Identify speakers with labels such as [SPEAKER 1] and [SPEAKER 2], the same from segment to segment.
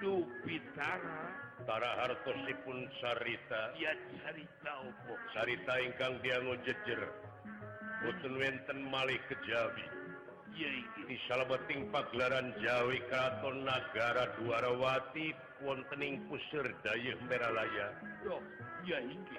[SPEAKER 1] tuhpita
[SPEAKER 2] para hartoosipun Syitaita ingkang digo jej hu weten malih kejawi ini sahabat tim pagelaran Jawi katon negara Duarawati wontening Puserday mealayaya
[SPEAKER 1] inki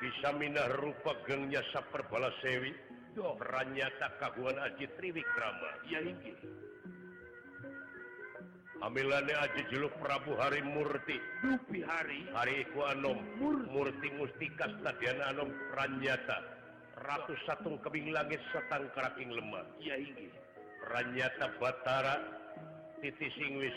[SPEAKER 2] bisamina rupa gengnyasa perbalas
[SPEAKER 1] sewinyata
[SPEAKER 2] kaguan Aji Triwi drama hamilji juluk Prabu hari Murtipi
[SPEAKER 1] hari
[SPEAKER 2] hariti mustnyata rat1ung kebing lagi seangping lemakia
[SPEAKER 1] inginnyata
[SPEAKER 2] Batara titis Igris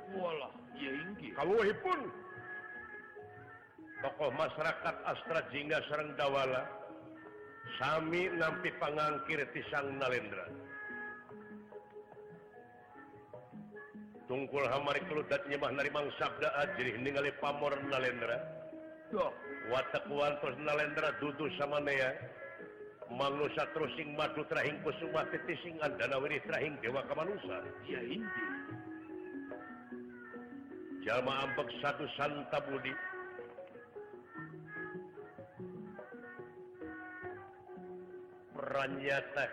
[SPEAKER 1] Walah, ya inggih.
[SPEAKER 2] Kawuhipun tokoh masyarakat Astra Jingga Sereng Dawala sami nampi pangangkir tisang Nalendra. Tungkul hamari keludat nyemah narimang sabda ajrih ningali pamor Nalendra.
[SPEAKER 1] Duh.
[SPEAKER 2] Watak wantos Nalendra dudu sama nea. Manusia terusing madu terahing kusumah titising andana wiri terahing dewa kemanusia
[SPEAKER 1] Ya indi
[SPEAKER 2] jalma ampek satu Santa Budi pernyata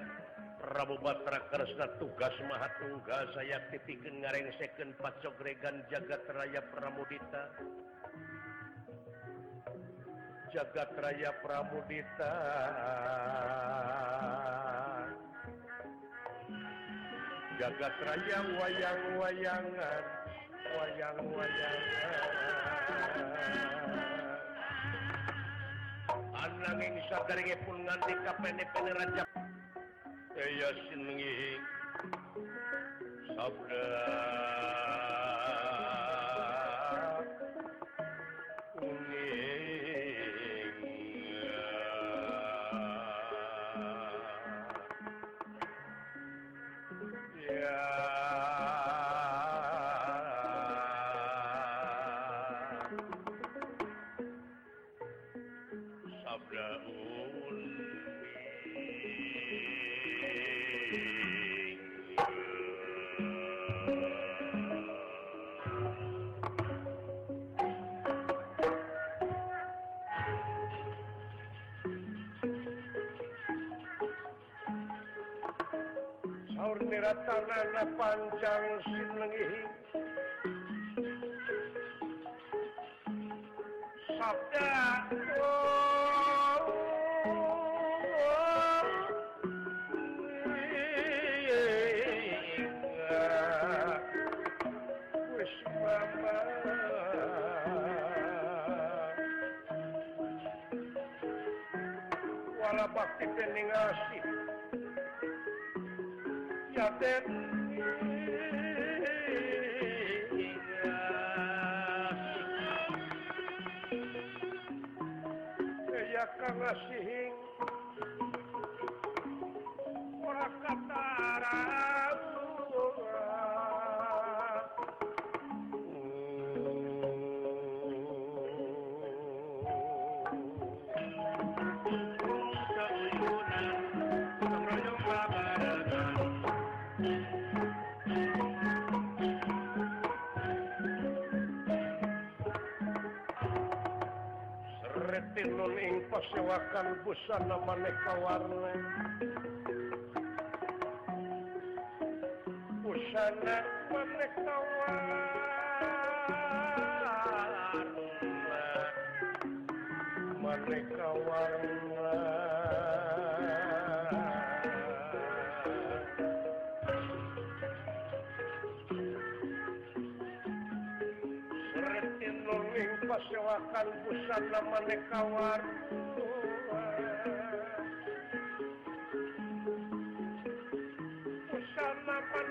[SPEAKER 2] Prabu Batra Kresna tugas Maha Tunggal saya titikin ngareng second pacok regan jagat raya Pramudita jagat raya Pramudita jagat raya wayang-wayangan आ शा केफ क मैंने पले रज na panjang xinleगी Pasewakan busana maneka warna busana maneka warna maneka warna seretin luling pasewakan busana maneka warna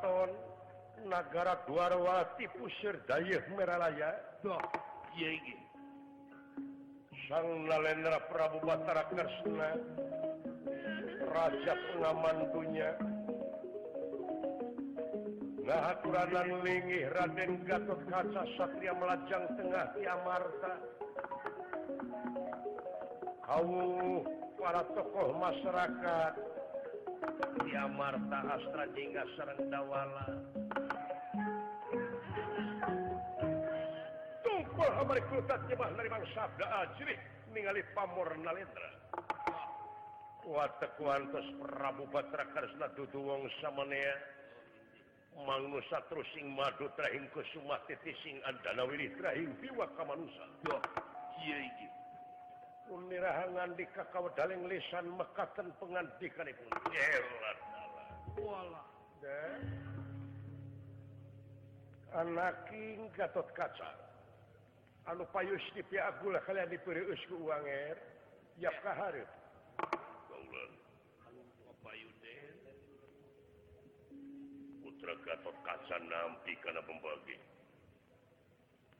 [SPEAKER 2] tahun negara Dwa tipuday
[SPEAKER 1] merayandra
[SPEAKER 2] Prabusna Rajana Mandunyaatura Radenng Gatot kaca Sharia melajang Ten yata kau para tokoh masyarakat yang Amarta Astra Jingga Sereng Dawala Tumpah merekrutat nyebah narimang sabda ajri ningali pamor nalendra Watak wantos Prabu Batra Karsna dudu wong samanea Mangnu satru sing madu trahing kusuma titi andana wilih trahing biwa kamanusa
[SPEAKER 1] Yo, iya
[SPEAKER 2] nirahangan di Kakakodalling lisan mekaten pengantikan itu anaking Gatot kaca kalian diberiang er. er.
[SPEAKER 3] Putra Gat kaca nampi karena pembagi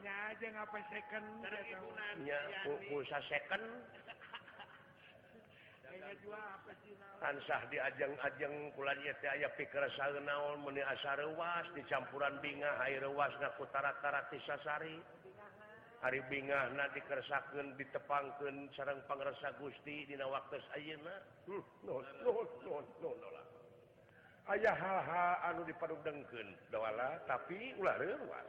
[SPEAKER 1] sah
[SPEAKER 2] di ajang-ajeng pu pis di campuran bina airwas puttaraatiisasari hari bina Nadikersakken ditepangken Serang Pangressa Gusti Dina waktu ayaah halha hmm, anu dipad dengkenwalah tapi ular ruas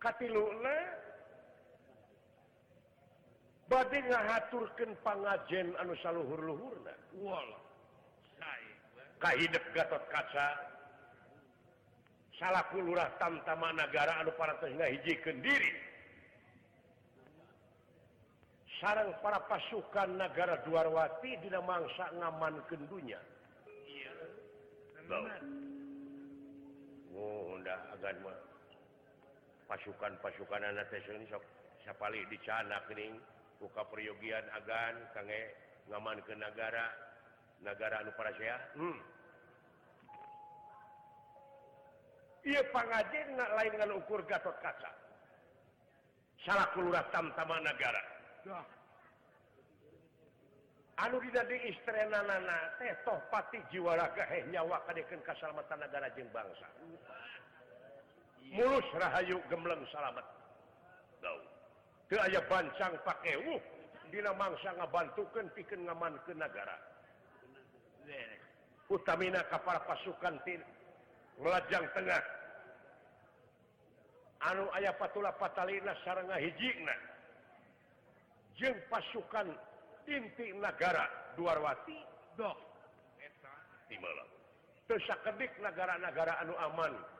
[SPEAKER 2] bad panjen anuluhurluhurnato kaca salahkul tanpaman negara anu paradiri sarang para pasukan negara luarwati tidak mangsa ngaman kendunyaga pasyukan pasyukan buka peryogian agan kang ngaman ke negara negara anu para hmm. ji lain dengan ukur Ga kaca salah keluar tam tambah negara ispatinyawa kasal negara je bangsa Rahayu Get ke ayacang Pakwu dinamsa bantu pi ngaman ke negaratamina kapar pasukan timlajang Ten anu ayaah patula Fatalina sar jempaukan timtik negarawati tersak ketik negara-negara anu aman ke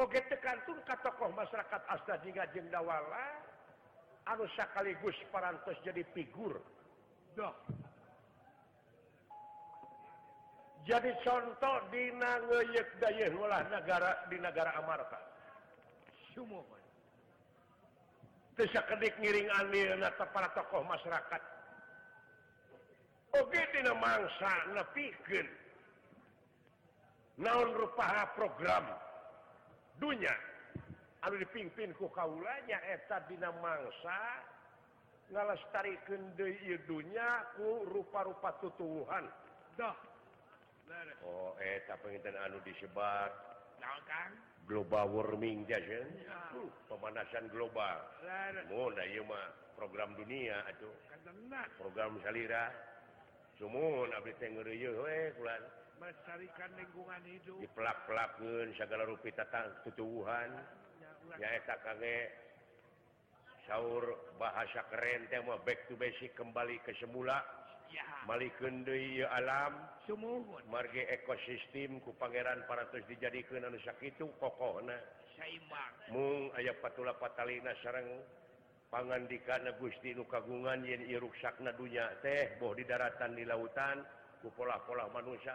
[SPEAKER 2] Oke oh, tergantung tokoh masyarakat As jendawala arus sekaligus paras jadi tiur jadi contoh dilah negara di negara Amarta para tokoh masyarakatkir naun rupaha program yang nya Ad dipimpin kok kaulnya et dinam mangsa ngatarinyaku rupa-rupa tutuluhaneta oh, pengitan anu disebat Global warming uh, pemanasan global oh, program duniauh program Kh
[SPEAKER 1] di
[SPEAKER 2] pelak-pela segala rupita tuuhan sahur bahasa keren mau back to basic kembali ke semula mal alam
[SPEAKER 1] semuaga
[SPEAKER 2] ekosistem ku Pangeran para terus dijadikan manusia itu pokok
[SPEAKER 1] aya
[SPEAKER 2] patula Pattaliina Serang pangan dika Gustinu kagungan Yin Iruk saknadunya teh boh di daratan di lautan ku pola-pola manusia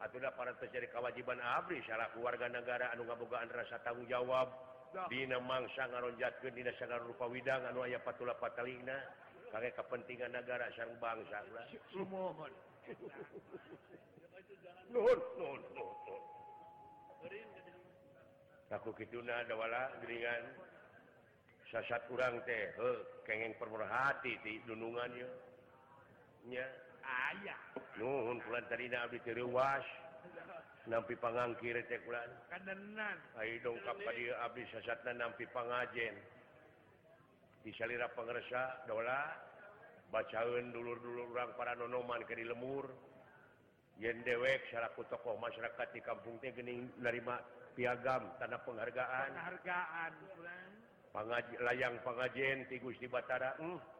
[SPEAKER 2] para terjadi kewajiban aliya warga negara anuga-bogaan rasa tanggung jawab Di mangsa ngaron jat kedinapa Widang anaya patulana kepentingan negara sang bangsaan sasat kurang T keg perluhati di gunungannya
[SPEAKER 1] ayaahhun
[SPEAKER 2] tadi nampi pangangkire panjen bisa lirap pengersa dola baca dulur-dulul orang para nonoman ke lemur yen dewek syaku tokoh masyarakat di kampungnyani dari piagamm tanda penghargaan
[SPEAKER 1] harga
[SPEAKER 2] layang pengajen tikus di Bat uh hmm.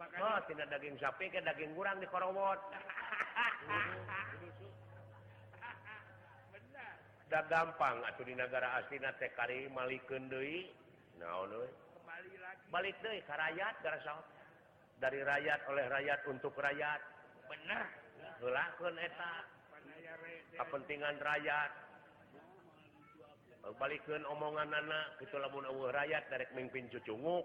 [SPEAKER 1] Oh,
[SPEAKER 2] tidak daging sap daging kurang di dan gampanguh di negara asli Teliki dari rakyat oleh rakyat untuk rakyat
[SPEAKER 1] bener kepentingan
[SPEAKER 2] rakyat balikan omongan anak ke labunrayaat dariekmimpin cucungu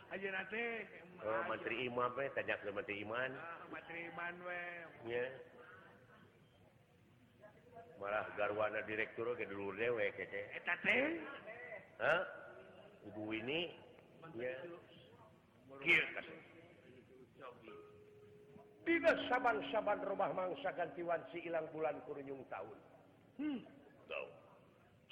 [SPEAKER 1] Oh, Imam
[SPEAKER 2] eh,
[SPEAKER 1] I ah,
[SPEAKER 2] marah garwana direktur dulu dewek
[SPEAKER 1] eh,
[SPEAKER 2] ini tidak samansabar rumah mangsa gantiwanci ilang bulan kurunjung tahun
[SPEAKER 1] hmm.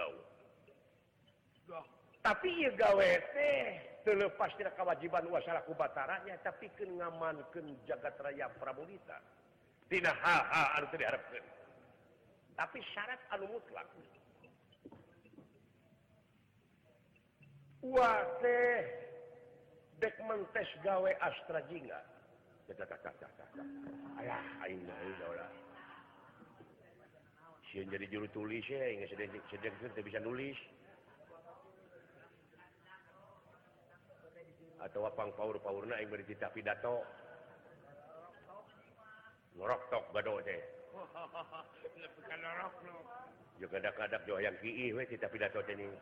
[SPEAKER 3] Hai
[SPEAKER 1] go Hai
[SPEAKER 2] tapi gawele pastiira kewajiban wasyaubanya tapi kenyamankan jagatraya Prabuitatinaha tapi syarat allak Hai U Detes gawei Astra Jinga Sian jadi juru tulis ya ingat sedek sedek tidak bisa nulis atau apang power power nak yang berita pidato ngorok tok badok teh juga ada kadak jo yang kiih we cerita pidato teh nih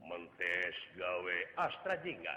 [SPEAKER 3] mentes gawe
[SPEAKER 2] astra jingga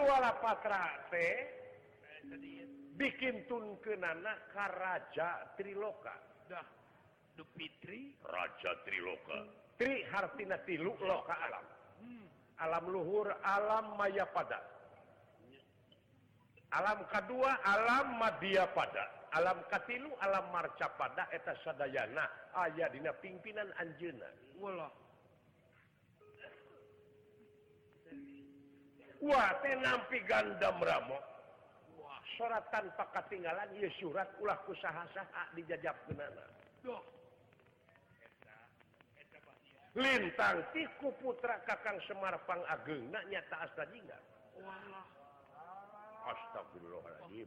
[SPEAKER 2] wala bikin tun kenakja
[SPEAKER 1] Trilokatri
[SPEAKER 3] Raja Triloka
[SPEAKER 2] alam Luhur alam Mayaada alam kedua alam Mabiya pada alam Katillu alam marcap padaeta Sadayana ayahdina pimpinan Anjinnan gandam surat tanpa ketinggalan surat ulah kuaha dijajakana Lintang tiku putra Kaang Semarpang agengnyata tadi Astabullah raji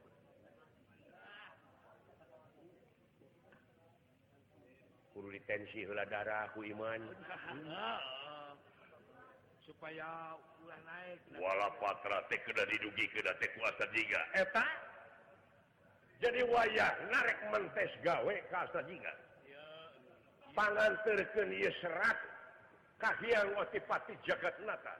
[SPEAKER 2] mau ditensi la darah wi
[SPEAKER 1] supayawala
[SPEAKER 3] ke puasa juga
[SPEAKER 2] jadi wayah narekmentes gaweat pan terken seraakkahan motivapati jagatatan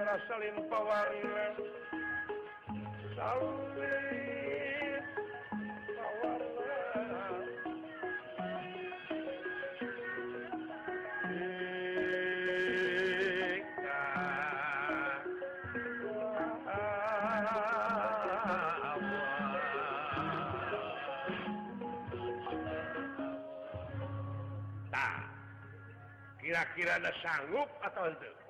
[SPEAKER 2] salingwa kira-kira ada sanggup atau untukuh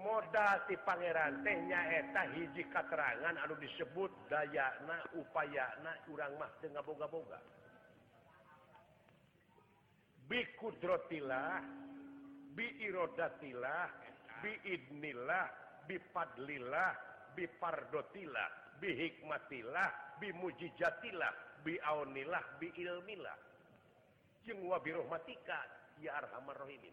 [SPEAKER 1] modal
[SPEAKER 2] di Pangeran tehnya heta hiji katerangan aduh disebut dayana upayana kurang masbunga-bungga bikudrotila biirodatilailla bipadla bipardotila bihikmatilah bimujijatila bilah bimlah birmatikaar merohim ini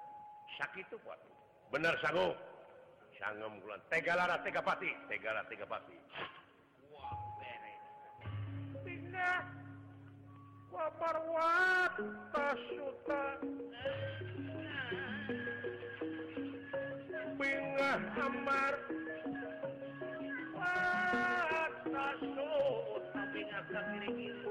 [SPEAKER 2] sakit itu Pak benar sanggup sanggem bulan tegalara tega pati tegala tega pati
[SPEAKER 1] wah beres
[SPEAKER 2] pindah wapar wat tasuta pindah amar wat ah, tasuta pindah ke kiri kiri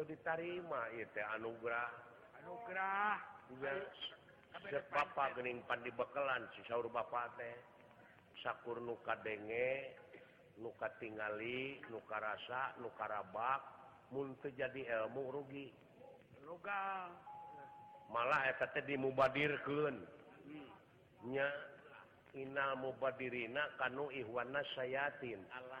[SPEAKER 2] diterima itu Anugerah
[SPEAKER 1] Anugerah siapaapaingpan
[SPEAKER 2] dibelan sisyaur ba sakur nuuka denge luka tinggali nuka rasa nukarabak munt jadi ilmu rugigal malah ya tadi di mubadir
[SPEAKER 1] kenya
[SPEAKER 2] hmm. inna mubadirinaku wana sayatin
[SPEAKER 1] Allah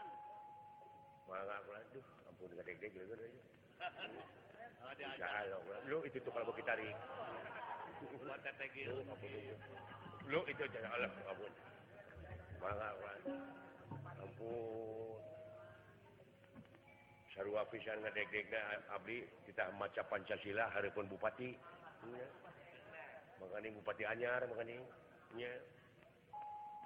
[SPEAKER 2] itu- Ab kita maca Pancasila Harpun Bupati mengaing bupatiannya mengingnya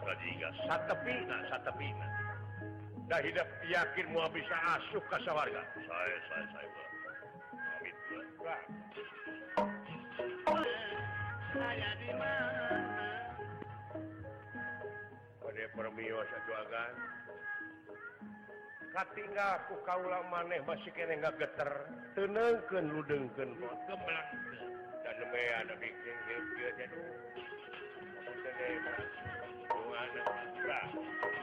[SPEAKER 3] salah
[SPEAKER 2] satu binang satu yakin gua bisa asu ke warga
[SPEAKER 3] sayahati
[SPEAKER 2] nggak aku kalaulah maneh masih nggakter tenenken nuken gua dan ada bikin I'm in the right.